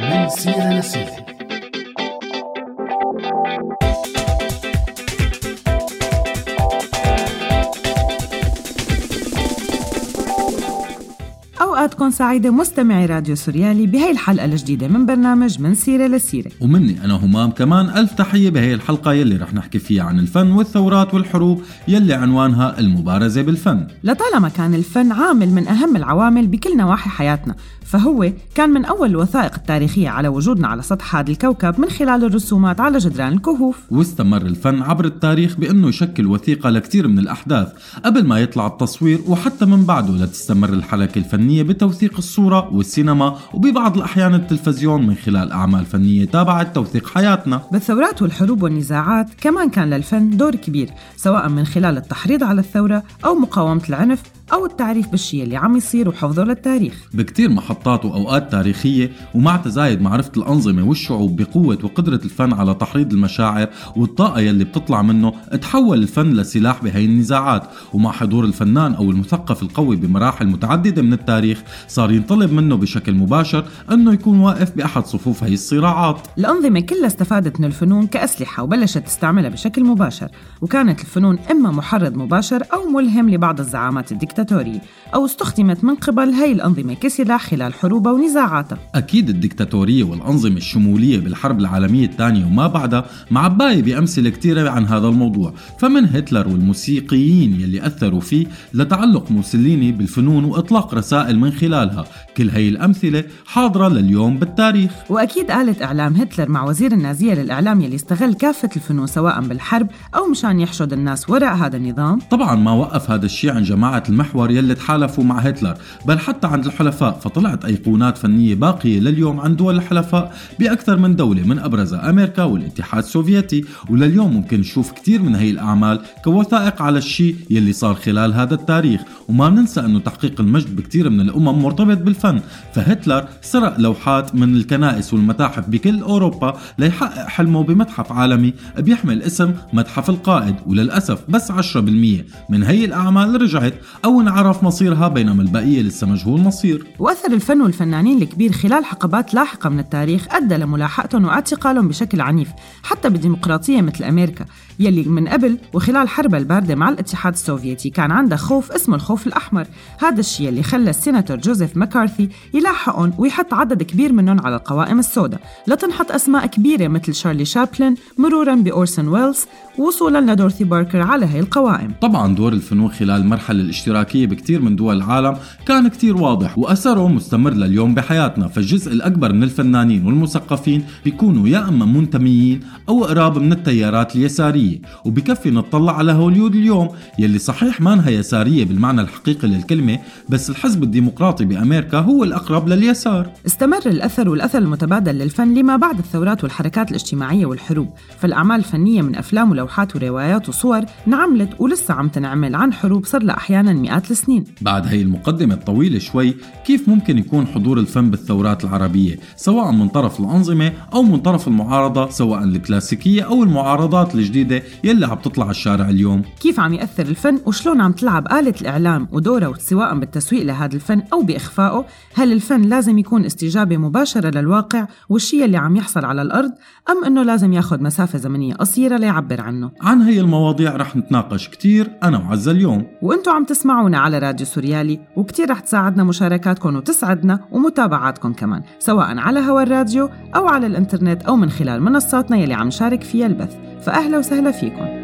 من سيرة أوقاتكم سعيدة مستمعي راديو سوريالي بهي الحلقة الجديدة من برنامج من سيرة لسيرة. ومني أنا همام كمان ألف تحية بهي الحلقة يلي رح نحكي فيها عن الفن والثورات والحروب يلي عنوانها المبارزة بالفن. لطالما كان الفن عامل من أهم العوامل بكل نواحي حياتنا فهو كان من أول الوثائق التاريخية على وجودنا على سطح هذا الكوكب من خلال الرسومات على جدران الكهوف. واستمر الفن عبر التاريخ بأنه يشكل وثيقة لكثير من الأحداث قبل ما يطلع التصوير وحتى من بعده لتستمر الحركة الفنية بتوثيق الصورة والسينما وببعض الأحيان التلفزيون من خلال أعمال فنية تابعت توثيق حياتنا. بالثورات والحروب والنزاعات كمان كان للفن دور كبير سواء من خلال التحريض على الثورة أو مقاومة العنف أو التعريف بالشيء اللي عم يصير وحفظه للتاريخ. بكتير محطات وأوقات تاريخية ومع تزايد معرفة الأنظمة والشعوب بقوة وقدرة الفن على تحريض المشاعر والطاقة يلي بتطلع منه تحول الفن لسلاح بهي النزاعات. ومع حضور الفنان أو المثقف القوي بمراحل متعددة من التاريخ صار ينطلب منه بشكل مباشر أنه يكون واقف بأحد صفوف هي الصراعات. الأنظمة كلها استفادت من الفنون كأسلحة وبلشت تستعملها بشكل مباشر وكانت الفنون إما محرض مباشر أو ملهم لبعض الزعامات الدكتاتورية أو استخدمت من قبل هي الأنظمة كسلاح خلال حروبها ونزاعاتها. أكيد الدكتاتورية والأنظمة الشمولية بالحرب العالمية الثانية وما بعدها معباية بأمثلة كثيرة عن هذا الموضوع فمن هتلر والموسيقيين يلي أثروا فيه لتعلق موسوليني بالفنون وإطلاق رسائل من خلالها. كل هي الأمثلة حاضرة لليوم بالتاريخ. وأكيد آلة إعلام هتلر مع وزير النازية للإعلام يلي استغل كافة الفنون سواء بالحرب أو مشان يحشد الناس وراء هذا النظام. طبعا ما وقف هذا الشيء عن جماعة المحور يلي تحالفوا مع هتلر بل حتى عند الحلفاء فطلعت أيقونات فنية باقية لليوم عن دول الحلفاء بأكثر من دولة من أبرزها أمريكا والاتحاد السوفيتي. ولليوم ممكن نشوف كثير من هي الأعمال كوثائق على الشيء يلي صار خلال هذا التاريخ. وما ننسى أنه تحقيق المجد بكثير من الأمم مرتبط بالفن. فهتلر سرق لوحات من الكنائس والمتاحف بكل أوروبا ليحقق حلمه بمتحف عالمي بيحمل اسم متحف القائد. وللأسف بس 10% من هي الأعمال رجعت أو انعرف مصيرها بينما البقية لسه مجهول مصير. وأثر الفن والفنانين الكبير خلال حقبات لاحقة من التاريخ أدى لملاحقتهم واعتقالهم بشكل عنيف حتى بديمقراطية مثل أمريكا. يلي من قبل وخلال حرب الباردة مع الاتحاد السوفيتي كان عندها خوف اسمه الخوف الأحمر. هذا الشيء اللي خلى السيناتور جوزيف ماكارثي يلاحقهم ويحط عدد كبير منهم على القوائم السوداء. لتنحط أسماء كبيرة مثل شارلي شابلن مرورا بأورسون ويلز وصولا لدورثي باركر على هي القوائم. طبعا دور الفنون خلال المرحلة الاشتراكية بكثير من دول العالم كان كثير واضح وأثره مستمر لليوم بحياتنا. فالجزء الأكبر من الفنانين والمثقفين بيكونوا يا أما منتميين أو قراب من التيارات اليسارية. وبكفي نطلع على هوليود اليوم يلي صحيح ما انها يسارية بالمعنى الحقيقي للكلمة بس الحزب الديمقراطي بأمريكا هو الأقرب لليسار. استمر الأثر والأثر المتبادل للفن لما بعد الثورات والحركات الاجتماعية والحروب. فالأعمال الفنية من أفلام ولوحات وروايات وصور انعملت ولسه عم تنعمل عن حروب صار لها أحيانا مئات السنين. بعد هي المقدمة الطويلة شوي كيف ممكن يكون حضور الفن بالثورات العربية سواء من طرف الأنظمة أو من طرف المعارضة سواء الكلاسيكية أو المعارضات الجديدة؟ يلي عم تطلع على الشارع اليوم. كيف عم يأثر الفن وشلون عم تلعب آلة الإعلام ودورها سواء بالتسويق لهذا الفن أو بإخفائه؟ هل الفن لازم يكون استجابة مباشرة للواقع والشيء اللي عم يحصل على الأرض؟ أم أنه لازم ياخذ مسافة زمنية قصيرة ليعبر عنه. عن هي المواضيع رح نتناقش كتير أنا وعزة اليوم. وأنتو عم تسمعونا على راديو سوريالي وكتير رح تساعدنا مشاركاتكم وتسعدنا ومتابعاتكم كمان سواء على هوا الراديو أو على الإنترنت أو من خلال منصاتنا يلي عم نشارك فيها البث. فأهلا وسهلا فيكم.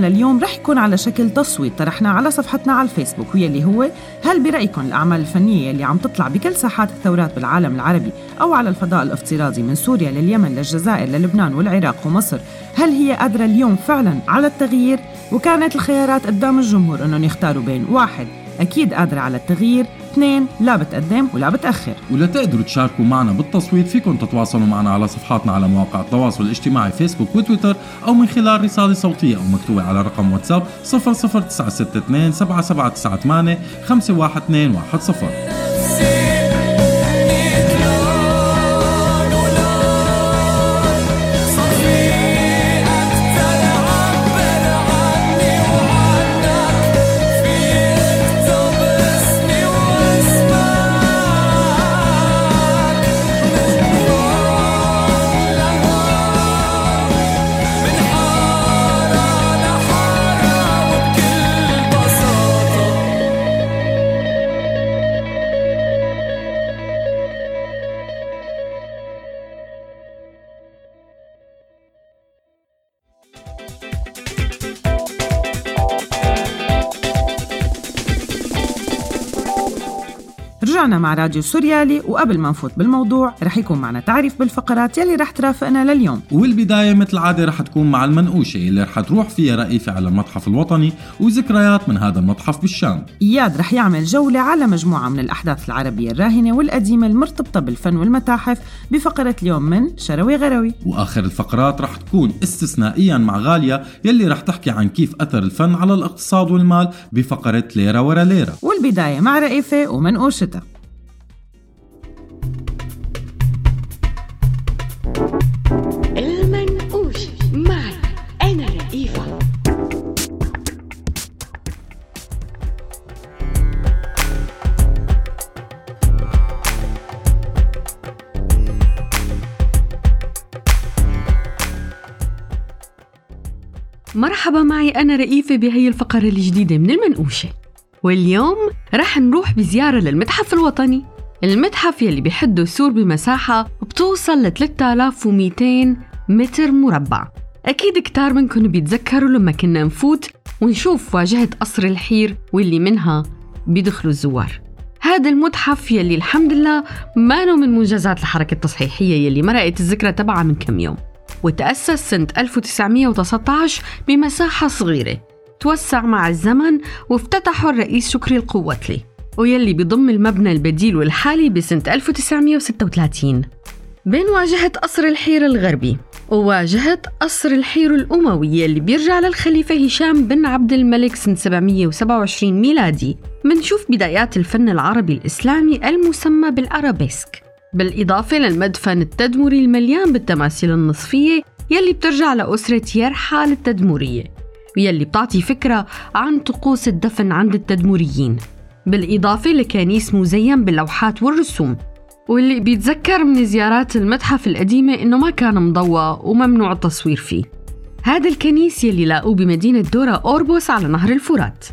لليوم رح يكون على شكل تصويت طرحناه على صفحتنا على الفيسبوك واللي هو هل برأيكم الأعمال الفنية اللي عم تطلع بكل ساحات الثورات بالعالم العربي أو على الفضاء الافتراضي من سوريا لليمن للجزائر للبنان والعراق ومصر هل هي قادرة اليوم فعلا على التغيير؟ وكانت الخيارات قدام الجمهور أنهم يختاروا بين واحد أكيد قادرة على التغيير. اثنين لا بتقدم ولا بتأخر. ولتقدروا تشاركوا معنا بالتصويت فيكم تتواصلوا معنا على صفحاتنا على مواقع التواصل الاجتماعي فيسبوك وتويتر أو من خلال رسالة صوتية أو مكتوبة على رقم واتساب 00962 7798 51210 رجعنا مع راديو سوريالي وقبل ما نفوت بالموضوع رح يكون معنا تعريف بالفقرات يلي رح ترافقنا لليوم. والبداية مثل العادة رح تكون مع المنقوشة اللي رح تروح فيها رئيفة على المتحف الوطني وذكريات من هذا المتحف بالشام. إياد رح يعمل جولة على مجموعة من الأحداث العربية الراهنة والقديمة المرتبطة بالفن والمتاحف بفقرة اليوم من شروي غروي. وآخر الفقرات رح تكون استثنائيا مع غالية يلي رح تحكي عن كيف أثر الفن على الاقتصاد والمال بفقرة ليرة ورا ليرة والبداية مع رئيفة ومنقوشتها. المنقوش معي أنا رئيفة مرحبا معي أنا رئيفة بهي الفقرة الجديدة من المنقوشة واليوم رح نروح بزيارة للمتحف الوطني. المتحف يلي بحده سور بمساحة بتوصل ل 3200 متر مربع. أكيد كتار منكم بيتذكروا لما كنا نفوت ونشوف واجهة قصر الحير واللي منها بيدخلوا الزوار. هذا المتحف يلي الحمد لله ما من منجزات الحركة التصحيحية يلي مرقت الذكرى تبعها من كم يوم. وتأسس سنة 1919 بمساحة صغيرة. توسع مع الزمن وافتتحه الرئيس شكري القوتلي ويلي بضم المبنى البديل والحالي بسنة 1936 بين واجهة قصر الحير الغربي وواجهة قصر الحير الأموي اللي بيرجع للخليفة هشام بن عبد الملك سنة 727 ميلادي منشوف بدايات الفن العربي الإسلامي المسمى بالأرابيسك. بالإضافة للمدفن التدمري المليان بالتماثيل النصفية يلي بترجع لأسرة يرحال التدمرية ويلي بتعطي فكرة عن طقوس الدفن عند التدمريين. بالإضافة لكنيس مزين باللوحات والرسوم واللي بيتذكر من زيارات المتحف القديمة إنه ما كان مضوى وممنوع التصوير فيه. هذا الكنيس يلي لاقوه بمدينة دورا أوربوس على نهر الفرات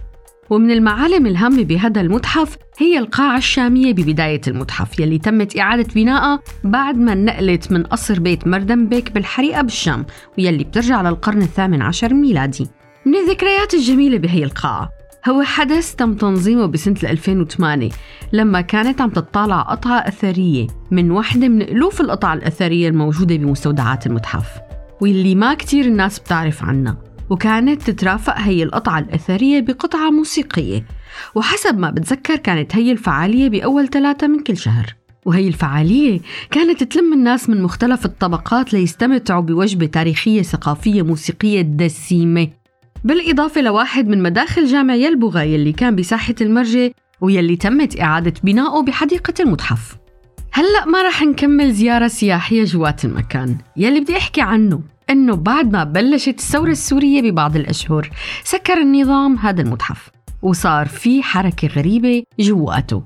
ومن المعالم الهامة بهذا المتحف هي القاعة الشامية ببداية المتحف يلي تمت إعادة بنائها بعد ما نقلت من قصر بيت مردنبك بالحريقة بالشام ويلي بترجع للقرن الثامن عشر ميلادي. من الذكريات الجميلة بهي القاعة. هو حدث تم تنظيمه بسنة 2008 لما كانت عم تطالع قطعة أثرية من واحدة من ألوف القطع الأثرية الموجودة بمستودعات المتحف واللي ما كتير الناس بتعرف عنها وكانت تترافق هي القطعة الأثرية بقطعة موسيقية وحسب ما بتذكر كانت هي الفعالية بأول ثلاثة من كل شهر وهي الفعالية كانت تلم الناس من مختلف الطبقات ليستمتعوا بوجبة تاريخية ثقافية موسيقية دسيمة. بالإضافة لواحد من مداخل جامع يلبغة يلي كان بساحة المرجة ويلي تمت إعادة بنائه بحديقة المتحف. هلأ ما رح نكمل زيارة سياحية جوات المكان. يلي بدي أحكي عنه إنه بعد ما بلشت الثورة السورية ببعض الأشهر سكر النظام هذا المتحف وصار في حركة غريبة جواته.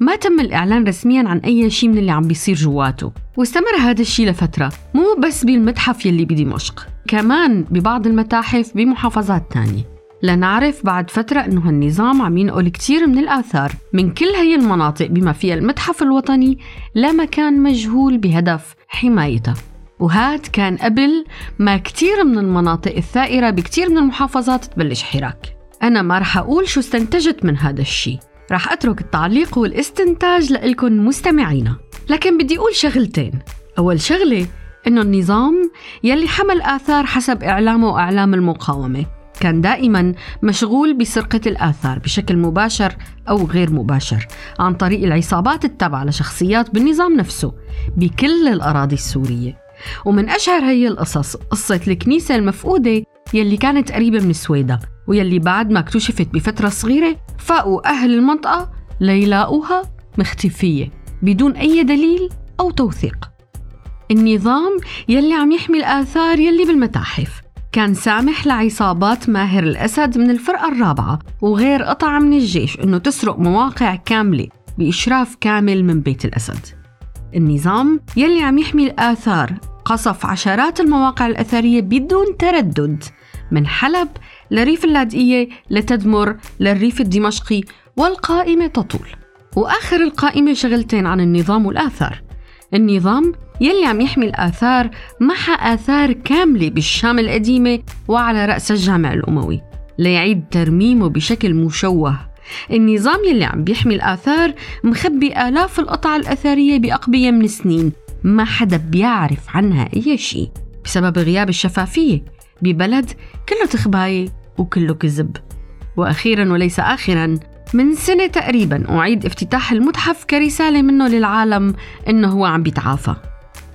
ما تم الإعلان رسميا عن أي شيء من اللي عم بيصير جواته. واستمر هذا الشيء لفترة مو بس بالمتحف يلي بدمشق كمان ببعض المتاحف بمحافظات تانية. لنعرف بعد فترة أنه النظام عم ينقل كتير من الآثار من كل هي المناطق بما فيها المتحف الوطني لمكان مجهول بهدف حمايتها وهاد كان قبل ما كتير من المناطق الثائرة بكتير من المحافظات تبلش حراك. أنا ما رح أقول شو استنتجت من هذا الشي رح أترك التعليق والاستنتاج لإلكن مستمعينا. لكن بدي أقول شغلتين. أول شغلة إنه النظام يلي حمل آثار حسب إعلامه وأعلام المقاومة. كان دائما مشغول بسرقة الآثار بشكل مباشر أو غير مباشر عن طريق العصابات التابعة لشخصيات بالنظام نفسه بكل الأراضي السورية. ومن أشهر هي القصص قصة الكنيسة المفقودة يلي كانت قريبة من السويدة ويلي بعد ما اكتشفت بفترة صغيرة فاقوا أهل المنطقة ليلاقوها مختفية بدون أي دليل أو توثيق. النظام يلي عم يحمي الآثار يلي بالمتاحف. كان سامح لعصابات ماهر الأسد من الفرقة الرابعة وغير قطع من الجيش أنه تسرق مواقع كاملة بإشراف كامل من بيت الأسد. النظام يلي عم يحمي الآثار قصف عشرات المواقع الأثرية بدون تردد. من حلب لريف اللاذقية لتدمر للريف الدمشقي والقائمة تطول. وآخر القائمة شغلتين عن النظام والآثار. النظام يلي عم يحمي الآثار محى آثار كاملة بالشام القديمة وعلى رأس الجامع الأموي ليعيد ترميمه بشكل مشوه. النظام يلي عم بيحمي الآثار مخبي آلاف القطع الأثرية بأقبية من سنين ما حدا بيعرف عنها أي شيء بسبب غياب الشفافية. ببلد كلة تخباية وكلة كذب. وأخيرا وليس آخرا من سنة تقريبا أعيد افتتاح المتحف كرسالة منه للعالم إنه هو عم بيتعافى.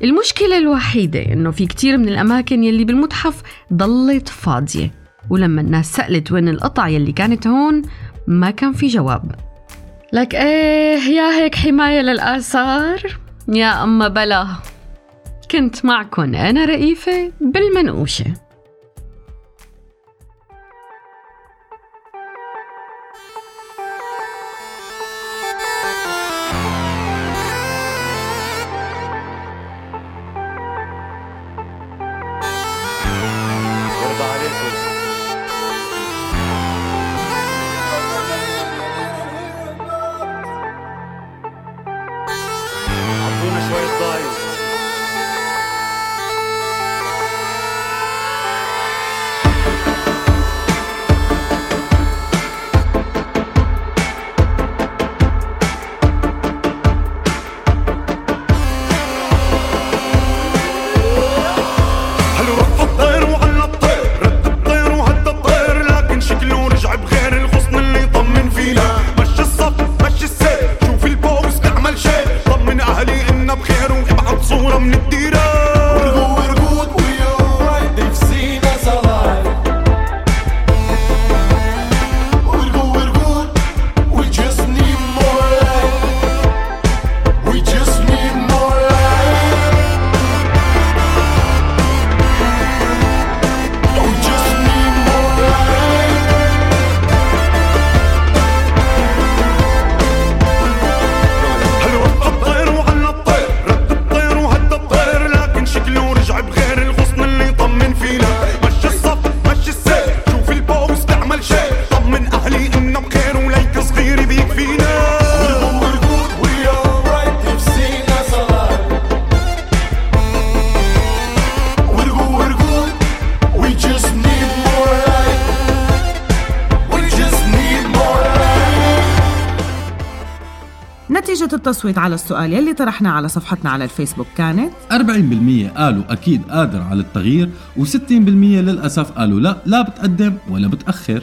المشكلة الوحيدة إنه في كتير من الأماكن يلي بالمتحف ضلت فاضية. ولما الناس سألت وين القطع يلي كانت هون ما كان في جواب. لك إيه يا هيك حماية للآثار؟ يا أما بلا. كنت معكن أنا رئيفة بالمنقوشة. التصويت على السؤال يلي طرحناه على صفحتنا على الفيسبوك. كانت؟ 40% قالوا أكيد قادر على التغيير و60% للأسف قالوا لا لا بتقدم ولا بتأخر.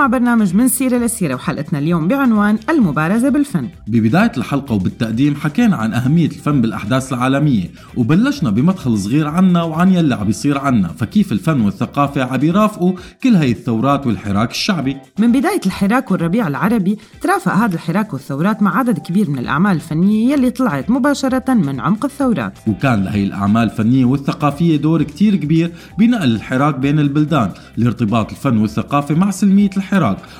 مع برنامج من سيرة لسيرة وحلقتنا اليوم بعنوان المبارزة بالفن. ببداية الحلقة وبالتقديم حكينا عن أهمية الفن بالأحداث العالمية وبلشنا بمدخل صغير عنا وعن يلي عم يصير عنا فكيف الفن والثقافة عم يرافقوا كل هاي الثورات والحراك الشعبي. من بداية الحراك والربيع العربي ترافق هذا الحراك والثورات مع عدد كبير من الأعمال الفنية يلي طلعت مباشرة من عمق الثورات. وكان لهي الأعمال الفنية والثقافية دور كتير كبير بنقل الحراك بين البلدان لارتباط الفن والثقافة مع سلمية الحراك.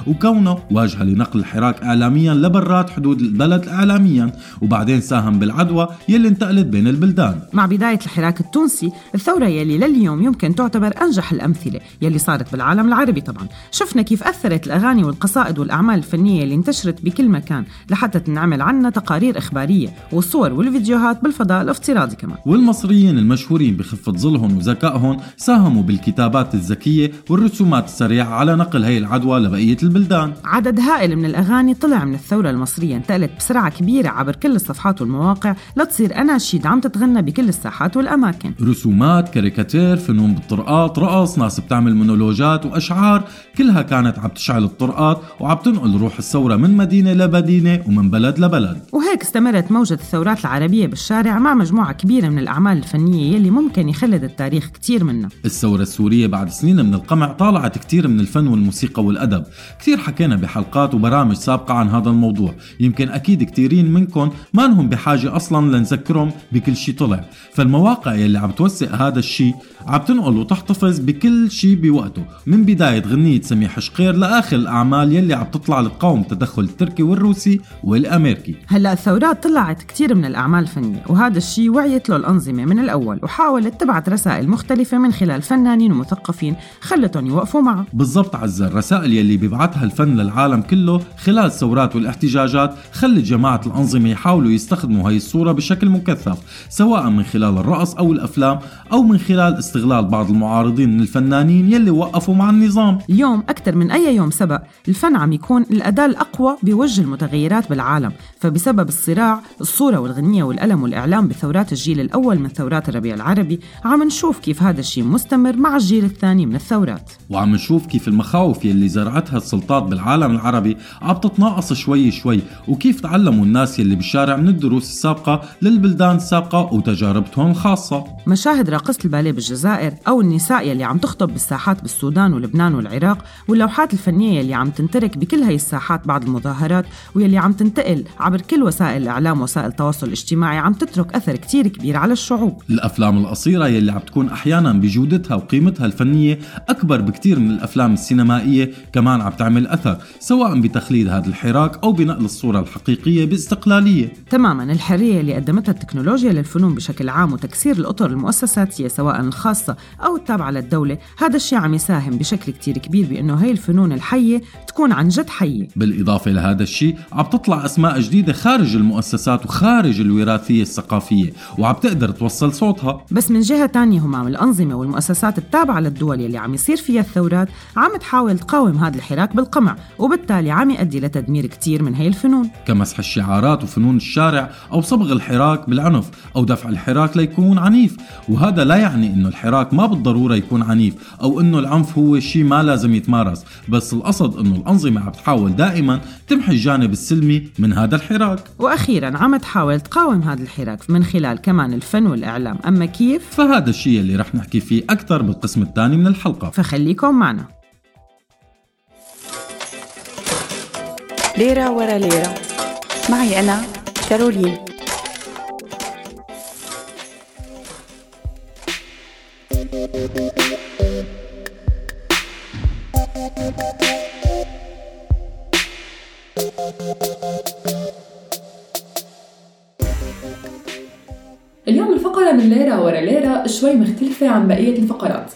وكونه واجهة لنقل الحراك إعلاميا لبرات حدود البلد إعلاميا وبعدين ساهم بالعدوى يلي انتقلت بين البلدان. مع بداية الحراك التونسي الثورة يلي لليوم يمكن تعتبر أنجح الأمثلة يلي صارت بالعالم العربي طبعا. شفنا كيف أثرت الأغاني والقصائد والأعمال الفنية اللي انتشرت بكل مكان لحتى تنعمل عنا تقارير إخبارية والصور والفيديوهات بالفضاء الافتراضي كمان. والمصريين المشهورين بخفة ظلهم وذكائهم ساهموا بالكتابات الذكية والرسومات السريعة على نقل هي العدوى لبقية البلدان. عدد هائل من الأغاني طلع من الثورة المصرية انتقلت بسرعة كبيرة عبر كل الصفحات والمواقع لتصير أناشيد عم تتغنى بكل الساحات والأماكن. رسومات كاريكاتير فنون بالطرقات رقص ناس بتعمل مونولوجات وأشعار كلها كانت عم تشعل الطرقات وعم تنقل روح الثورة من مدينة لمدينة ومن بلد لبلد. وهيك استمرت موجة الثورات العربية بالشارع مع مجموعة كبيرة من الأعمال الفنية يلي ممكن يخلد التاريخ كتير منها. الثورة السورية بعد سنين من القمع طالعت كتير من الفن والموسيقى والأدب كتير حكينا بحلقات وبرامج سابقة عن هذا الموضوع. يمكن أكيد كتيرين منكم ما انهم بحاجة أصلا لنذكرهم بكل شي طلع. فالمواقع يلي عم توثق هذا الشي عم تنقل وتحتفظ بكل شي بوقته. من بداية غنية سميح شقير لآخر الأعمال يلي عم تطلع لتقاوم التدخل التركي والروسي والأمريكي. هلأ الثورات طلعت كتير من الأعمال الفنية وهذا الشيء وعيت له الأنظمة من الأول وحاولت تبعت رسائل مختلفة من خلال فنانين ومثقفين خلتهم يوقفوا معه. بالضبط عزة الرسائل يلي بيبعتها الفن للعالم كله خلال الثورات والاحتجاجات خلت جماعة الأنظمة يحاولوا يستخدموا هاي الصورة بشكل مكثف سواء من خلال الرقص أو الأفلام أو من خلال استغلال بعض المعارضين من الفنانين يلي وقفوا مع النظام. اليوم أكثر من أي يوم سبق الفن عم يكون الأداة الأقوى بوجه المتغيرات بالعالم فبسبب الصراع الصورة والغنية والألم والإعلام بثورات الجيل الأول من ثورات الربيع العربي عم نشوف كيف هذا الشيء مستمر مع الجيل الثاني من الثورات. وعم نشوف كيف المخاوف يلي زرعتها السلطات بالعالم العربي عم تتناقص شوي شوي وكيف تعلموا الناس يلي بالشارع من الدروس السابقة للبلدان السابقة وتجاربتهم الخاصة؟ مشاهد راقصة الباليه بالجزائر أو النساء يلي عم تخطب بالساحات بالسودان ولبنان والعراق واللوحات الفنية يلي عم تنترك بكل هاي الساحات بعد المظاهرات ويلي عم تنتقل عبر كل وسائل الإعلام وسائل التواصل الاجتماعي عم تترك أثر كتير كبير على الشعوب. الأفلام القصيرة يلي عم تكون أحيانا بجودتها وقيمتها الفنية أكبر بكتير من الأفلام السينمائية كمان عم تعمل أثر سواء بتخليد هذا الحراك أو بنقل الصورة الحقيقية باستقلالية. تماما الحرية اللي قدمتها التكنولوجيا للفنون بشكل عام وتكسير الأطر المؤسساتية سواء الخاصة أو التابعة للدولة. هذا الشيء عم يساهم بشكل كتير كبير بأنه هاي الفنون الحية تكون عن جد حية. بالإضافة لهذا الشيء عم تطلع أسماء جديدة خارج المؤسسات وخارج الوراثية الثقافية وعم تقدر توصل صوتها. بس من جهة تانية همام الأنظمة والمؤسسات التابعة للدول يلي عم يصير فيها الثورات عم تحاول تقاوم هذا الحراك بالقمع وبالتالي عم يؤدي لتدمير كتير من هي الفنون. كمسح الشعارات وفنون الشارع أو صبغ الحراك بالعنف أو دفع الحراك ليكون عنيف. وهذا لا يعني أنه الحراك ما بالضرورة يكون عنيف أو أنه العنف هو شيء ما لازم يتمارس. بس القصد أنه الأنظمة عم تحاول دائما تمحي الجانب السلمي من هذا الحراك. وأخيرا عم تحاول تقاوم هذا الحراك من خلال كمان الفن والإعلام. أما كيف؟ فهذا الشيء اللي رح نحكي فيه أكثر بالقسم الثاني من الحلقة. فخليكم معنا. ليرة ورا ليرة. معي أنا كارولين. اليوم الفقرة من ليرة ورا ليرة شوي مختلفة عن بقية الفقرات.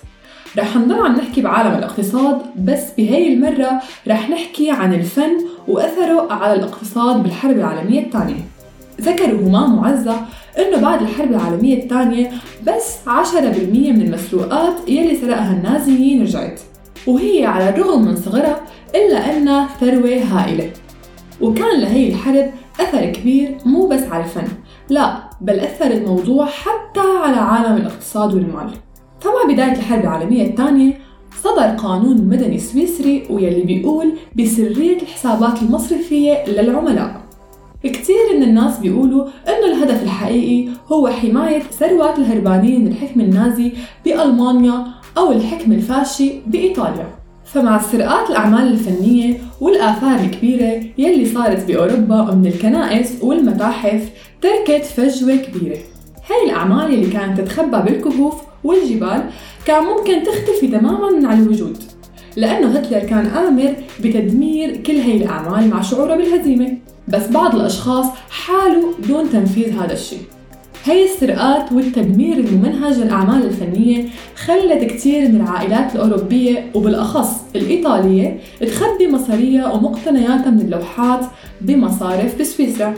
رح نضل عم نحكي بعالم الاقتصاد بس بهاي المرة رح نحكي عن الفن وأثره على الاقتصاد بالحرب العالمية الثانية. ذكروا همام وعزة إنه بعد الحرب العالمية الثانية بس 10% من المسروقات يلي سرقها النازيين رجعت وهي على الرغم من صغرها إلا أنها ثروة هائلة. وكان لهي الحرب أثر كبير مو بس على الفن لا بل أثر الموضوع حتى على عالم الاقتصاد والمال. فمع بداية الحرب العالمية الثانية صدر قانون مدني سويسري ويلي بيقول بسرية الحسابات المصرفية للعملاء. كتير من الناس بيقولوا إنه الهدف الحقيقي هو حماية ثروات الهربانين من الحكم النازي بألمانيا أو الحكم الفاشي بإيطاليا. فمع سرقات الأعمال الفنية والآثار الكبيرة يلي صارت بأوروبا من الكنائس والمتاحف تركت فجوة كبيرة. هاي الأعمال اللي كانت تتخبى بالكهوف والجبال كان ممكن تختفي تماما على الوجود لأنه هتلر كان آمر بتدمير كل هاي الأعمال مع شعوره بالهزيمة. بس بعض الأشخاص حالوا دون تنفيذ هذا الشيء. هي السرقات والتدمير الممنهج للأعمال الفنية خلت كتير من العائلات الأوروبية وبالأخص الإيطالية تخبي مصاريها ومقتنياتها من اللوحات بمصارف بسويسرا.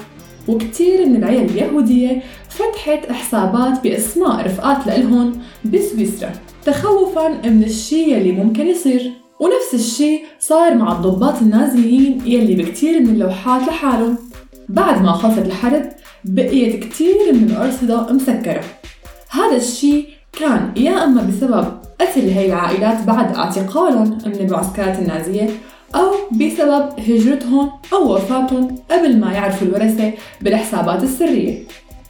وكتير من العيال اليهودية فتحت حسابات بأسماء رفقات لإلهم بسويسرا. تخوفا من الشي يلي ممكن يصير. ونفس الشي صار مع الضباط النازيين يلي بكتير من اللوحات لحالهم. بعد ما خلصت الحرب بقيت كتير من الأرصدة مسكرة. هذا الشي كان يا أما بسبب قتل هاي العائلات بعد اعتقالهم من المعسكرات النازية أو بسبب هجرتهم أو وفاتهم قبل ما يعرفوا الورثة بالحسابات السرية.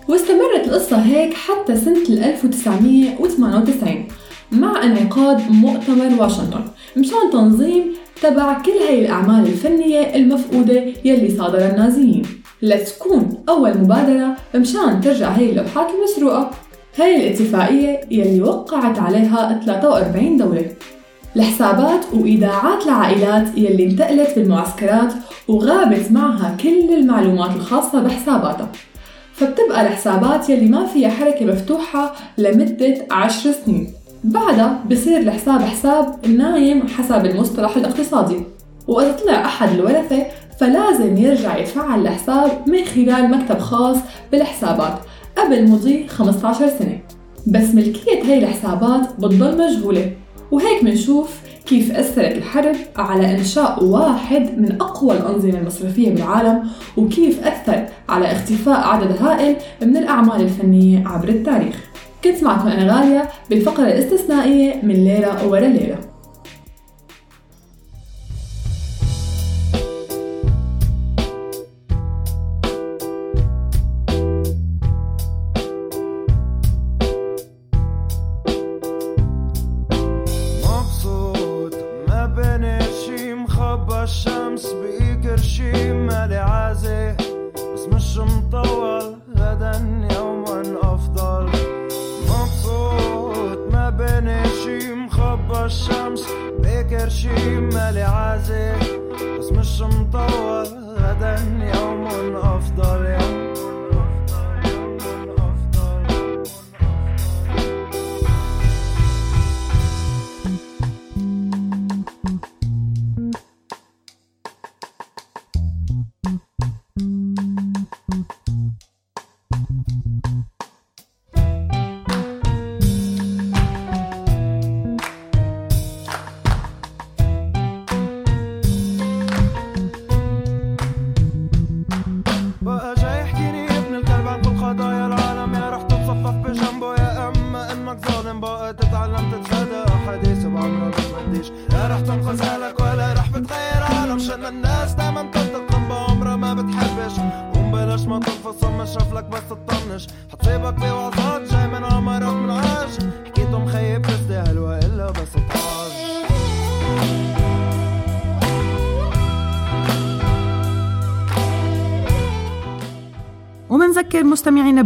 واستمرت القصة هيك حتى سنة 1998 مع انعقاد مؤتمر واشنطن مشان تنظيم تبع كل هاي الأعمال الفنية المفقودة يلي صادرها النازيين. لتكون أول مبادرة مشان ترجع هاي اللوحات المسروقة. هاي الاتفاقية يلي وقعت عليها 43 دولة. الحسابات وإيداعات العائلات يلي انتقلت بالمعسكرات وغابت معها كل المعلومات الخاصة بحساباتها. فبتبقى الحسابات يلي ما فيها حركة مفتوحة لمدة عشر سنين. بعدها بصير الحساب حساب نايم حسب المصطلح الاقتصادي. وإذا طلع أحد الورثة فلازم يرجع يتفعل الحساب من خلال مكتب خاص بالحسابات قبل مضي 15 سنة. بس ملكية هاي الحسابات بتضل مجهولة وهيك منشوف كيف أثرت الحرب على إنشاء واحد من أقوى الأنظمة المصرفية بالعالم وكيف أثر على اختفاء عدد هائل من الأعمال الفنية عبر التاريخ. كنت معكم أنا غالية بالفقرة الاستثنائية من ليلة ورا ليلة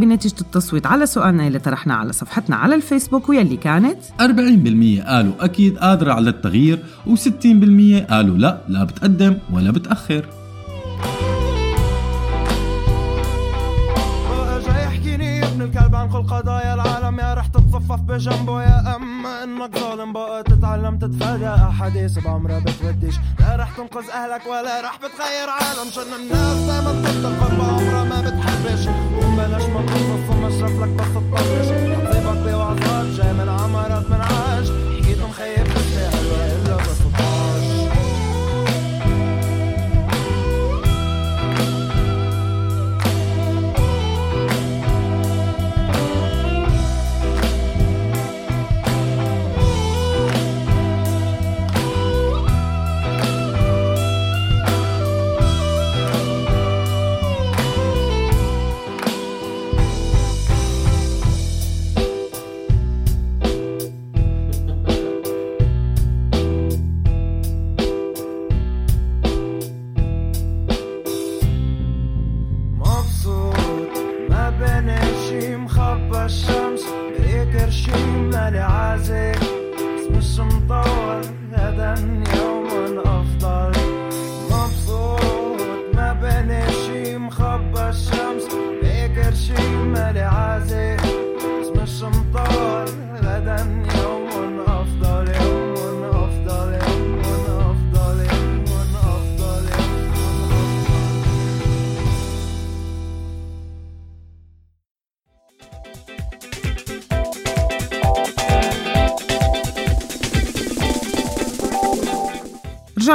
بنتيجة التصويت. على سؤالنا اللي طرحناه على صفحتنا على الفيسبوك واللي كانت 40% قالوا أكيد قادرة على التغيير و60% قالوا لا لا بتقدم ولا بتأخر. بقى جاي يحكيني يا ابن الكلب عن كل قضايا العالم يا رح تتصفف بجنبه يا اما انك ظالم بقى تتعلم تتفادى أحاديث بعمرها بتوديش. لا رح تنقذ أهلك ولا رح بتغير عالم. شان الناس دايما تنتقم بعمرها ما بتحبش. قوم بلاش ما تنقص ومشرف لك بس تطنش حتصيبك بوعظات جاي من عمرك من عاج حكيتهم خيب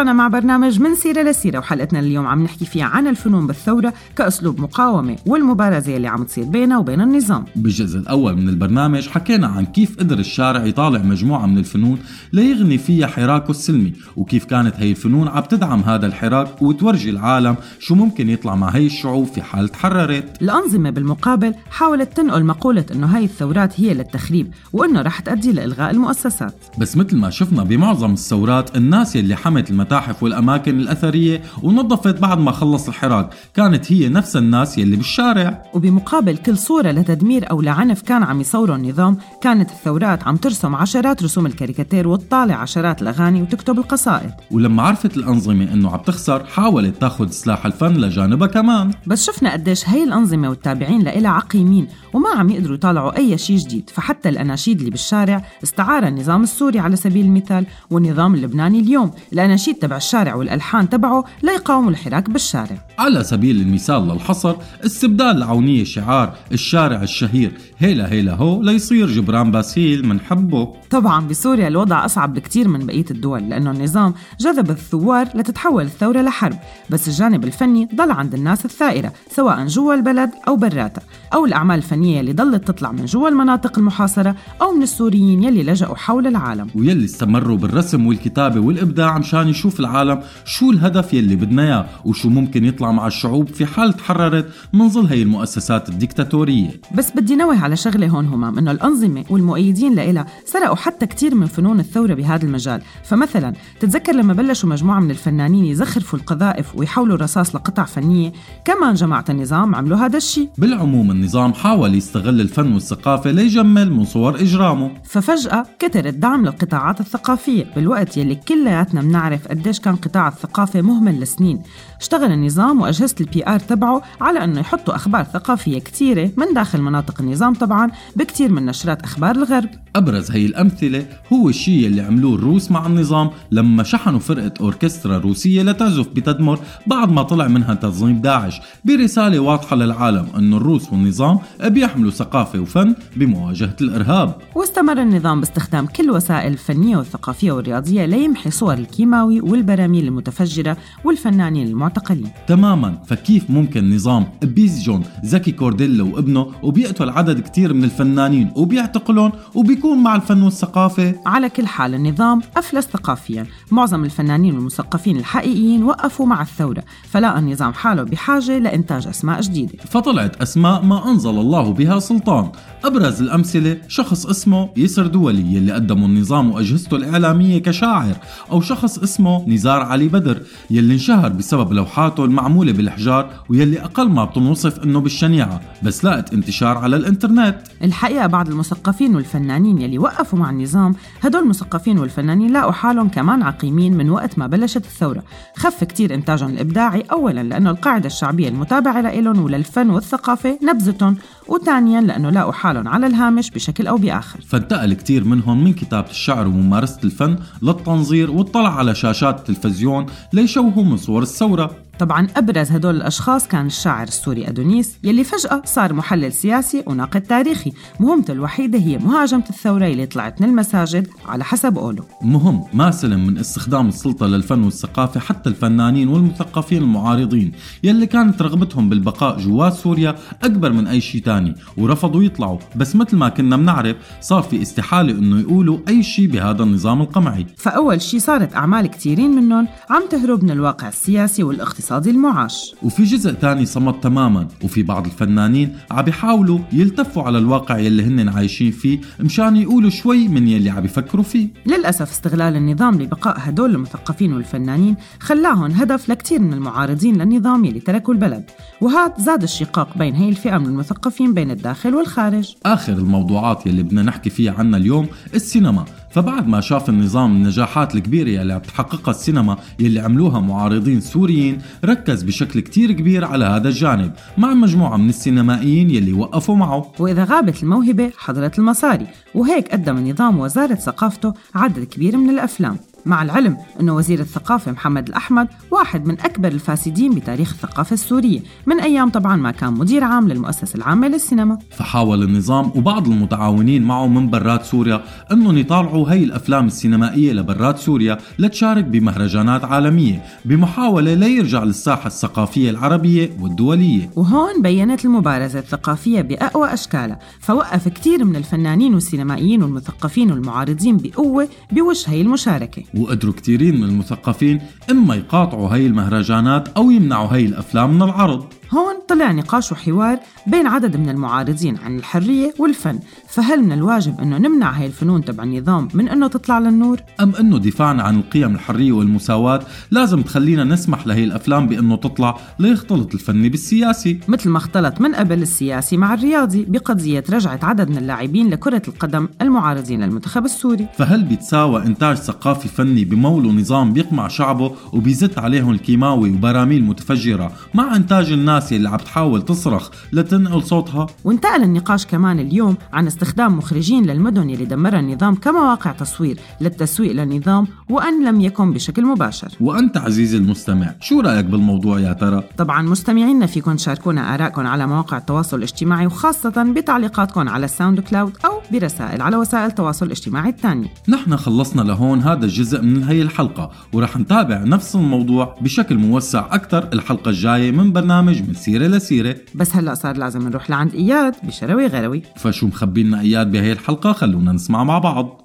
ورجعنا مع برنامج من سيرة لسيرة وحلقتنا اليوم عم نحكي فيها عن الفنون بالثورة كأسلوب مقاومة والمبارزة اللي عم تصير بينها وبين النظام. بالجزء الأول من البرنامج حكينا عن كيف قدر الشارع يطالع مجموعة من الفنون ليغني فيها حراكه السلمي وكيف كانت هي الفنون عم تدعم هذا الحراك وتورجي العالم شو ممكن يطلع مع هي الشعوب في حال تحررت. الأنظمة بالمقابل حاولت تنقل مقولة إنه هاي الثورات هي للتخريب وإنه رح تؤدي لإلغاء المؤسسات. بس مثل ما شفنا بمعظم الثورات الناس يلي حمت المتاحف والأماكن الأثرية ونظفت بعد ما خلص الحراك. كانت هي نفس الناس يلي بالشارع. وبمقابل كل صورة لتدمير أو لعنف كان عم يصوره النظام كانت الثورات عم ترسم عشرات رسوم الكاريكاتير وتطالع عشرات الأغاني وتكتب القصائد. ولما عرفت الأنظمة إنه عم تخسر حاولت تاخذ سلاح الفن لجانبها كمان. بس شفنا قديش هي الأنظمة والتابعين لإلها عقيمين وما عم يقدروا يطالعوا أي شيء جديد. فحتى الأناشيد اللي بالشارع استعار النظام السوري على سبيل المثال والنظام اللبناني اليوم. الأناشيد تبع الشارع والألحان تبعه ليقاوموا الحراك بالشارع. على سبيل المثال للحصر استبدال العونية شعار الشارع الشهير هيلا هيلا هو ليصير جبران باسيل منحبه طبعا بسوريا الوضع أصعب بكتير من بقية الدول لأنه النظام جذب الثوار لتتحول الثورة لحرب بس الجانب الفني ضل عند الناس الثائرة سواء جوا البلد أو براتها أو الأعمال الفنية اللي ضلت تطلع من جوا المناطق المحاصرة أو من السوريين يلي لجأوا حول العالم. ويلي استمروا بالرسم والكتابة والإبداع مشان يشوف العالم شو الهدف يلي بدنا إياه وشو ممكن يطلع مع الشعوب في حال تحررت من ظل هي المؤسسات الديكتاتورية بس بدي نوه على شغلة هون همام إنه الأنظمة والمؤيدين لإلها سرقوا حتى كتير من فنون الثورة بهذا المجال. فمثلا تتذكر لما بلشوا مجموعة من الفنانين يزخرفوا القذائف ويحولوا الرصاص لقطع فنية؟ كمان جماعة النظام عملوا هذا الشيء بالعموم النظام حاول يستغل الفن والثقافة ليجمل من صور إجرامه. ففجأة كتر الدعم للقطاعات الثقافية. بالوقت يلي كلياتنا بنعرف قديش كان قطاع الثقافة مهمل لسنين. اشتغل النظام وأجهزة ال PR تبعه على أنه يحطوا أخبار ثقافية كتيرة من داخل مناطق النظام طبعا بكتير من نشرات أخبار الغرب. أبرز هي الأمثلة هو الشيء اللي عملوه الروس مع النظام لما شحنوا فرقة أوركسترا روسية لتعزف بتدمر بعد ما طلع منها تنظيم داعش. برسالة واضحة للعالم أنه الروس والنظام بيحملوا ثقافة وفن بمواجهة الإرهاب. واستمر النظام باستخدام كل وسائل الفنية والثقافية والرياضية ليمحي صور الكيماوي والبراميل المتفجرة والفنانين المعتقلين. تماما. فكيف ممكن نظام بيزجون زكي كورديلا وابنه وبيقتل عدد كتير من الفنانين وبيعتقلهم وبيكون مع الفن والثقافة؟ على كل حال النظام أفلس ثقافيا. معظم الفنانين والمثقفين الحقيقيين وقفوا مع الثورة فلقى النظام حاله بحاجة لإنتاج أسماء جديدة. فطلعت أسماء ما أنزل الله بها سلطان. أبرز الأمثلة شخص اسمه يسر دولي يلي قدموا النظام وأجهزته الإعلامية كشاعر أو شخص اسمه نزار علي بدر يلي انشهر بسبب لوحاته المعمولة بالحجار ويلي أقل ما بتنوصف إنه بالشنيعة بس لقت انتشار على الإنترنت. الحقيقة بعض المثقفين والفنانين يلي وقفوا مع النظام هدول المثقفين والفنانين لاقوا حالهم كمان عقيمين من وقت ما بلشت الثورة. خف كتير إنتاجهم الإبداعي أولا لأنه القاعدة الشعبية المتابعة لإلهم وللفن والثقافة نبذتهم وثانيا لأنه لاقوا حالهم على الهامش بشكل أو بآخر. فانتقل كتير منهم من كتابة الشعر وممارسة الفن للتنظير واطلع على شاشات التلفزيون ليشوهوا من صور الثورة. طبعا أبرز هدول الأشخاص كان الشاعر السوري أدونيس يلي فجأة صار محلل سياسي وناقد تاريخي. مهمته الوحيدة هي مهاجمة الثورة اللي طلعت من المساجد على حسب قوله مهم ما سلم من استخدام السلطة للفن والثقافة حتى الفنانين والمثقفين المعارضين يلي كانت رغبتهم بالبقاء جوات سوريا أكبر من أي شيء تاني ورفضوا يطلعوا. بس مثل ما كنا بنعرف صار في استحالة إنه يقولوا أي شيء بهذا النظام القمعي. فأول شيء صارت أعمال كتيرين منهم عم تهرب من الواقع السياسي والاقتصادي. المعاش. وفي جزء تاني صمت تماما وفي بعض الفنانين عم بيحاولوا يلتفوا على الواقع يلي هن عايشين فيه مشان يقولوا شوي من يلي عم بيفكروا فيه. للأسف استغلال النظام لبقاء هدول المثقفين والفنانين خلاهم هدف لكتير من المعارضين للنظام يلي تركوا البلد. وهذا زاد الشقاق بين هي الفئة من المثقفين بين الداخل والخارج. آخر الموضوعات يلي بدنا نحكي فيها عنا اليوم السينما. فبعد ما شاف النظام النجاحات الكبيرة يلي عم تحققها السينما يلي عملوها معارضين سوريين ركز بشكل كتير كبير على هذا الجانب مع مجموعة من السينمائيين يلي وقفوا معه. وإذا غابت الموهبة حضرت المصاري. وهيك قدم النظام وزارة ثقافته عدد كبير من الأفلام. مع العلم أنه وزير الثقافة محمد الأحمد واحد من أكبر الفاسدين بتاريخ الثقافة السورية من أيام طبعا ما كان مدير عام للمؤسسة العامة للسينما. فحاول النظام وبعض المتعاونين معه من برات سوريا أنهم يطالعوا هي الأفلام السينمائية لبرات سوريا لتشارك بمهرجانات عالمية بمحاولة ليرجع للساحة الثقافية العربية والدولية. وهون بينت المبارزة الثقافية بأقوى أشكالها فوقف كتير من الفنانين والسينمائيين والمثقفين والمعارضين بقوة بوجه هي المشاركة. وقدروا كثيرين من المثقفين إما يقاطعوا هي المهرجانات أو يمنعوا هي الأفلام من العرض. هون طلع نقاش وحوار بين عدد من المعارضين عن الحرية والفن. فهل من الواجب أنه نمنع هاي الفنون تبع النظام من أنه تطلع للنور؟ أم أنه دفاعنا عن القيم الحرية والمساواة لازم تخلينا نسمح لهي الأفلام بأنه تطلع ليختلط الفني بالسياسي؟ مثل ما اختلط من قبل السياسي مع الرياضي بقضية رجعة عدد من اللاعبين لكرة القدم المعارضين للمنتخب السوري. فهل بيتساوى إنتاج ثقافي فني بموله نظام بيقمع شعبه وبيزت عليهم الكيماوي وبراميل متفجرة مع إنتاج الناس اللي عم تحاول تصرخ لتنقل صوتها. وانتقل النقاش كمان اليوم عن استخدام مخرجين للمدن اللي دمرها النظام كمواقع تصوير للتسويق للنظام وأن لم يكن بشكل مباشر. وأنت عزيزي المستمع شو رأيك بالموضوع يا ترى؟ طبعا مستمعينا فيكم تشاركونا آرائكم على مواقع التواصل الاجتماعي وخاصة بتعليقاتكم على ال SoundCloud أو برسائل على وسائل التواصل الاجتماعي الثانية نحن خلصنا لهون هذا الجزء من هي الحلقة ورح نتابع نفس الموضوع بشكل موسع أكثر الحلقة الجاية من برنامج من سيرة لسيرة. بس هلأ صار لازم نروح لعند إياد بشروي غروي. فشو مخبينا إياد بهي الحلقة؟ خلونا نسمع مع بعض.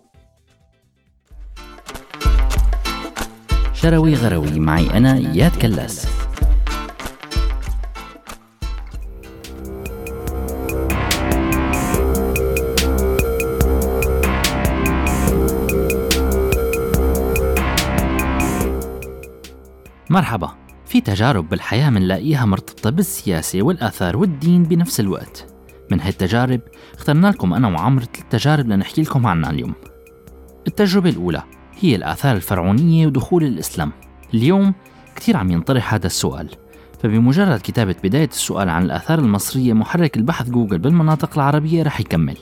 شروي غروي معي أنا إياد كلاس. مرحبا. في تجارب بالحياة منلاقيها مرتبطة بالسياسة والآثار والدين بنفس الوقت. من هالتجارب اخترنا لكم أنا وعمر ثلاث تجارب لنحكي لكم عنها اليوم. التجربة الأولى هي الآثار الفرعونية ودخول الإسلام. اليوم كثير عم ينطرح هذا السؤال. فبمجرد كتابة بداية السؤال عن الآثار المصرية محرك البحث جوجل بالمناطق العربية رح يكمل.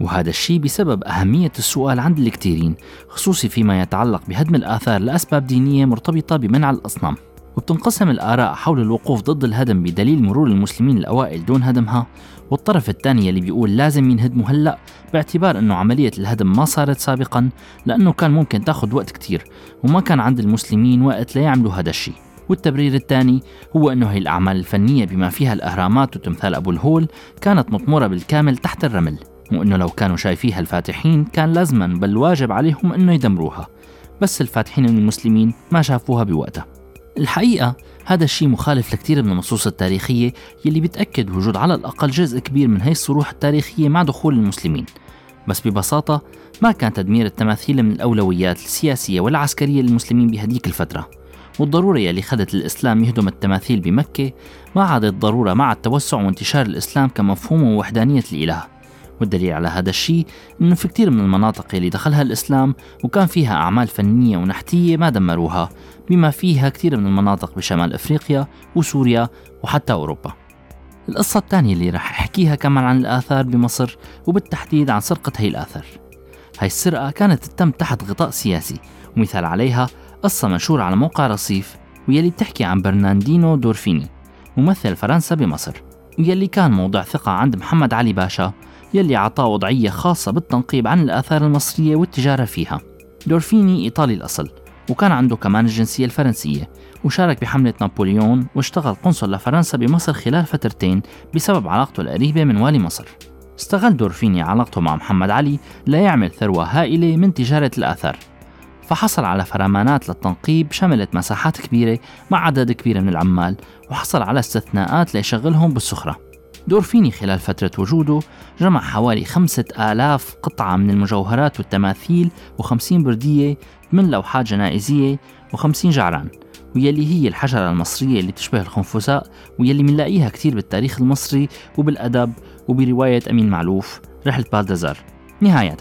وهذا الشيء بسبب أهمية السؤال عند الكثيرين خصوصي فيما يتعلق بهدم الآثار لأسباب دينية مرتبطة بمنع الأصنام. وبتنقسم الآراء حول الوقوف ضد الهدم بدليل مرور المسلمين الأوائل دون هدمها والطرف الثاني اللي بيقول لازم ينهدموا هلأ باعتبار أنه عملية الهدم ما صارت سابقا لأنه كان ممكن تاخذ وقت كتير وما كان عند المسلمين وقت ليعملوا هذا الشيء. والتبرير الثاني هو أنه هي الأعمال الفنية بما فيها الأهرامات وتمثال أبو الهول كانت مطمورة بالكامل تحت الرمل وأنه لو كانوا شايفيها الفاتحين كان لازما بل واجب عليهم أنه يدمروها. بس الفاتحين المسلمين ما شافوها بوقتها. الحقيقة هذا الشيء مخالف لكثير من النصوص التاريخية يلي بتأكد وجود على الأقل جزء كبير من هي الصروح التاريخية مع دخول المسلمين. بس ببساطة ما كان تدمير التماثيل من الأولويات السياسية والعسكرية للمسلمين بهديك الفترة. والضرورة يلي خلت الإسلام يهدم التماثيل بمكة ما عادت ضرورة مع التوسع وانتشار الإسلام كمفهوم ووحدانية الإله. والدليل على هذا الشيء إنه في كثير من المناطق اللي دخلها الإسلام وكان فيها أعمال فنية ونحتية ما دمروها بما فيها كثير من المناطق بشمال إفريقيا وسوريا وحتى أوروبا. القصة الثانية اللي رح أحكيها كمان عن الآثار بمصر وبالتحديد عن سرقة هي الآثار. هاي السرقة كانت تتم تحت غطاء سياسي ومثال عليها قصة مشهورة على موقع رصيف ويلي بتحكي عن برناردينو دورفيني ممثل فرنسا بمصر ويلي كان موضع ثقة عند محمد علي باشا يلي عطاه وضعية خاصة بالتنقيب عن الآثار المصرية والتجارة فيها. دورفيني إيطالي الأصل وكان عنده كمان الجنسية الفرنسية وشارك بحملة نابليون واشتغل قنصل لفرنسا بمصر خلال فترتين بسبب علاقته القريبة من والي مصر. استغل دورفيني علاقته مع محمد علي ليعمل ثروة هائلة من تجارة الآثار. فحصل على فرمانات للتنقيب شملت مساحات كبيرة مع عدد كبير من العمال وحصل على استثناءات ليشغلهم بالسخرة. دورفيني خلال فترة وجوده جمع حوالي خمسة آلاف قطعة من المجوهرات والتماثيل وخمسين بردية من لوحات جنائزية وخمسين جعران ويلي هي الحجرة المصرية اللي تشبه الخنفساء ويلي منلاقيها كتير بالتاريخ المصري وبالأدب وبرواية أمين معلوف رحلة بالدزار نهاية.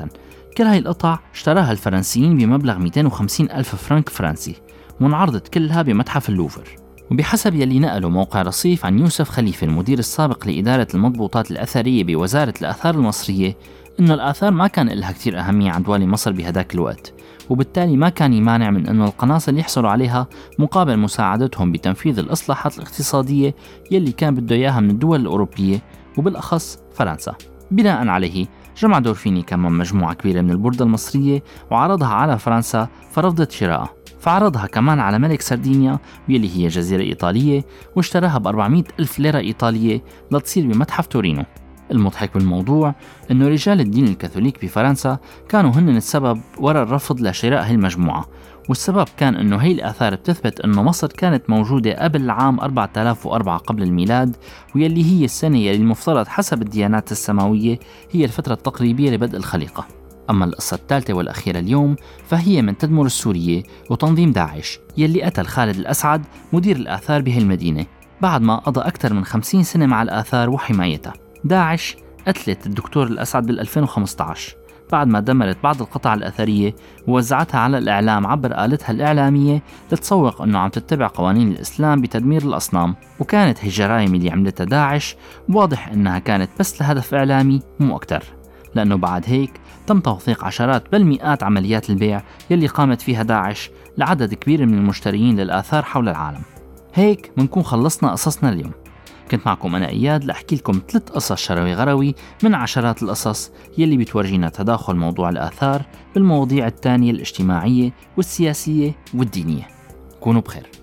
كل هاي القطع اشتراها الفرنسيين بمبلغ 250 ألف فرنك فرنسي وانعرضت كلها بمتحف اللوفر. وبحسب يلي نقله موقع رصيف عن يوسف خليفة المدير السابق لإدارة المضبوطات الأثرية بوزارة الآثار المصرية إنه الآثار ما كان لها كتير أهمية عند والي مصر بهداك الوقت وبالتالي ما كان يمانع من أنه القناصل يحصلوا عليها مقابل مساعدتهم بتنفيذ الإصلاحات الاقتصادية يلي كان بده إياها من الدول الأوروبية وبالأخص فرنسا. بناء عليه جمع دورفيني كمان مجموعة كبيرة من البردة المصرية وعرضها على فرنسا فرفضت شرائها فعرضها كمان على ملك سردينيا واللي هي جزيرة إيطالية واشتراها ب 400 ألف ليرة إيطالية لتصير بمتحف تورينو. المضحك بالموضوع أنه رجال الدين الكاثوليك بفرنسا كانوا هن السبب وراء الرفض لشراء هاي المجموعة والسبب كان أنه هي الآثار بتثبت أنه مصر كانت موجودة قبل عام 4004 قبل الميلاد ويلي هي السنة يلي المفترض حسب الديانات السماوية هي الفترة التقريبية لبدء الخليقة. أما القصة الثالثة والأخيرة اليوم فهي من تدمر السورية وتنظيم داعش يلي قتل خالد الأسعد مدير الآثار بهي المدينة. بعد ما قضى أكثر من 50 سنة مع الآثار وحمايتها داعش قتلت الدكتور الأسعد بال 2015 بعد ما دمرت بعض القطع الأثرية ووزعتها على الإعلام عبر آلتها الإعلامية لتسوق أنه عم تتبع قوانين الإسلام بتدمير الأصنام. وكانت هي الجرائم اللي عملتها داعش واضح أنها كانت بس لهدف إعلامي مو أكتر. لأنه بعد هيك تم توثيق عشرات بل مئات عمليات البيع يلي قامت فيها داعش لعدد كبير من المشترين للآثار حول العالم. هيك منكون خلصنا قصصنا اليوم. كنت معكم أنا إياد لأحكي لكم ثلاث قصص شروي غروي من عشرات القصص يلي بتورجينا تداخل موضوع الآثار بالمواضيع التانية الاجتماعية والسياسية والدينية. كونوا بخير.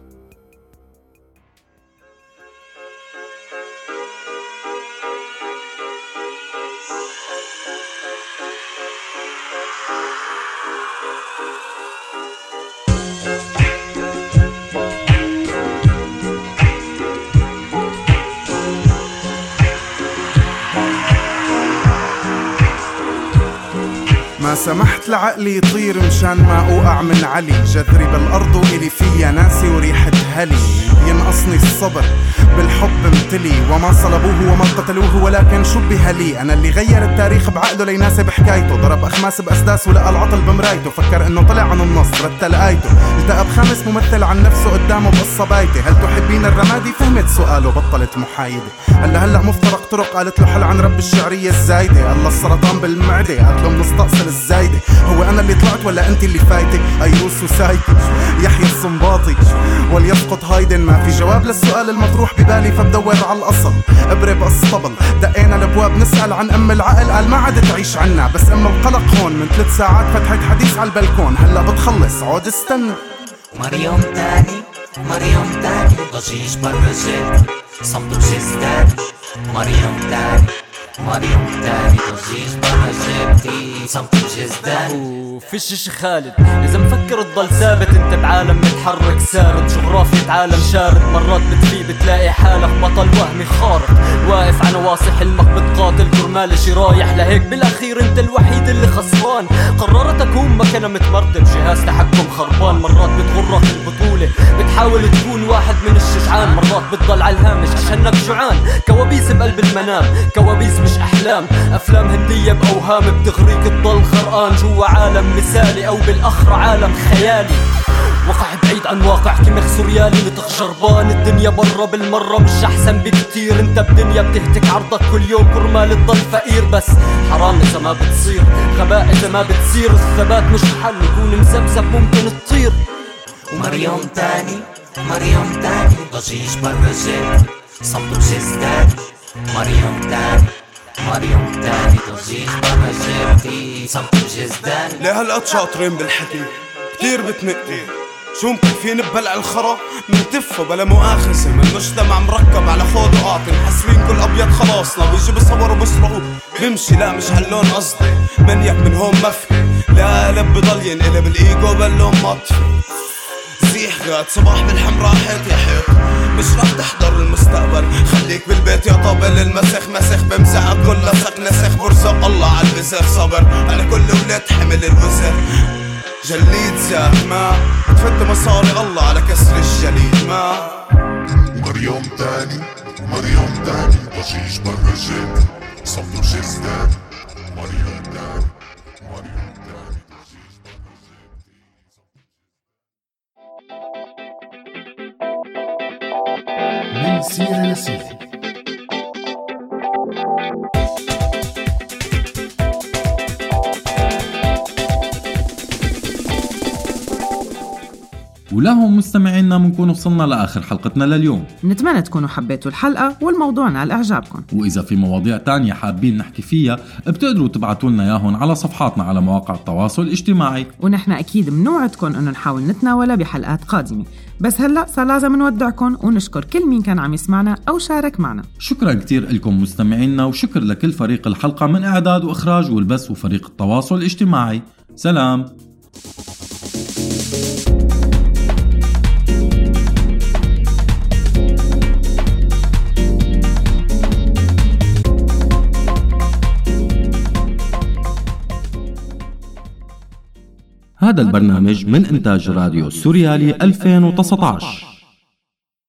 سمحت لعقلي يطير مشان ما أوقع من علي. جذري بالأرض وإلي فيها ناسي وريحة هلي. ينقصني الصبر. بالحب امتلي وما صلبوه وما قتلوه ولكن شبه لي. أنا اللي غير التاريخ بعقله ليناسب حكايته ضرب أخماس بأسداس ولقى العطل بمرايته. فكر إنه طلع عن النص رتل آيته. التقى بخامس ممثل عن نفسه قدامه بقصه بايته هل تحبين الرمادي؟ فهمت سؤاله بطلت محايدة. هلا هلا مفترق طرق قالت له حل عن رب الشعرية الزايدة. الله السرطان بالمعدة قالت له بنستأصل الزايدة. هو أنا اللي طلعت ولا أنت اللي فايته ايروس وسايته يحيى الصنباطي وليسقط هايدن ما في جواب للسؤال المطروح ببالي فبدور على الأصل. ابري بقصطبل دقينا الأبواب نسأل عن أم العقل. قال ما عاد تعيش عنا بس أم القلق هون. من ثلاث ساعات فتحت حديث على البلكون. هلا بتخلص. عود استنى. مريم تاني مريم تاني. ضجيج برا صمت وجستان مريم تاني مريم تاني. ضجيج برا جيبتي صمت وجزدان شي خالد. إذا مفكر تضل ثابت أنت بعالم متحرك سارد. جغرافية عالم شارد. مرات بتفي بتلاقي حالك بطل وهمي خارق. واقف على نواصي حلمك بتقاتل كرمال شي رايح لهيك بالأخير أنت الوحيد اللي خسران. قررت أكون مكنة متمردم. جهاز تحكم خربان. مرات بتغرك البطولة. بتحاول تكون واحد من الشجعان. مرات بتضل على الهامش عشانك جوعان. كوابيس بقلب المنام. كوابيس مش أحلام. أفلام هندية بأوهام. بتغريك تضل غرقان جوا عالم مثالي أو بالآخر عالم خيالي. وقع بعيد عن واقع كيميخ سوريالي نطق جربان. الدنيا برا بالمرة مش أحسن بكتير. أنت بدنيا بتهتك عرضك كل يوم كرمال تضل فقير بس. حرام إذا ما بتصير غباء إذا ما بتصير. الثبات مش حل نكون مزبزب ممكن تطير. مريم تاني مريم تاني. ضجيج برا جيت صمت وجزدان مريم تاني. مريم تاني ضجيج برا جيبتي صمت وجزدان ليه هالقد شاطرين بالحكي؟ كتير بتنقي. شو مكفين ببلع الخرا؟ منتفة بلا مؤاخذة من مجتمع مركب على خود وقاطي محسبين كل أبيض خلاصنا بيجي بصور وبسرقوا بمشي لا مش هاللون قصدي. منيك من هون مفكي لا قلب بضل ينقلب الإيجو باللون مطفي. زيح غاد صباح بالحمراء حيط يا حيط. مش رح تحضر المستقبل. خليك بالبيت يا طابل. المسخ مسخ بمزعك كل لصق نسخ. برزق الله على البزر صبر. على كل ولاد حمل الوزر. جليد زاد ما بتفت مصاري. الله على كسر الجليد. ما مريم تاني. مريم تاني. ضجيج برا جيت صمت وجزدان مريم تاني من سيرة ولهم مستمعينا بنكون وصلنا لآخر حلقتنا لليوم. نتمنى تكونوا حبيتوا الحلقة والموضوع نال إعجابكم. وإذا في مواضيع تانية حابين نحكي فيها بتقدروا تبعتوا لنا إياهم على صفحاتنا على مواقع التواصل الاجتماعي. ونحن أكيد منوعدكم أنه نحاول نتناولها بحلقات قادمة. بس هلأ صار لازم نودعكم ونشكر كل مين كان عم يسمعنا أو شارك معنا. شكرا كتير لكم مستمعينا وشكر لكل فريق الحلقة من إعداد وإخراج والبث وفريق التواصل الاجتماعي. سلام. هذا البرنامج من إنتاج راديو سوريالي 2019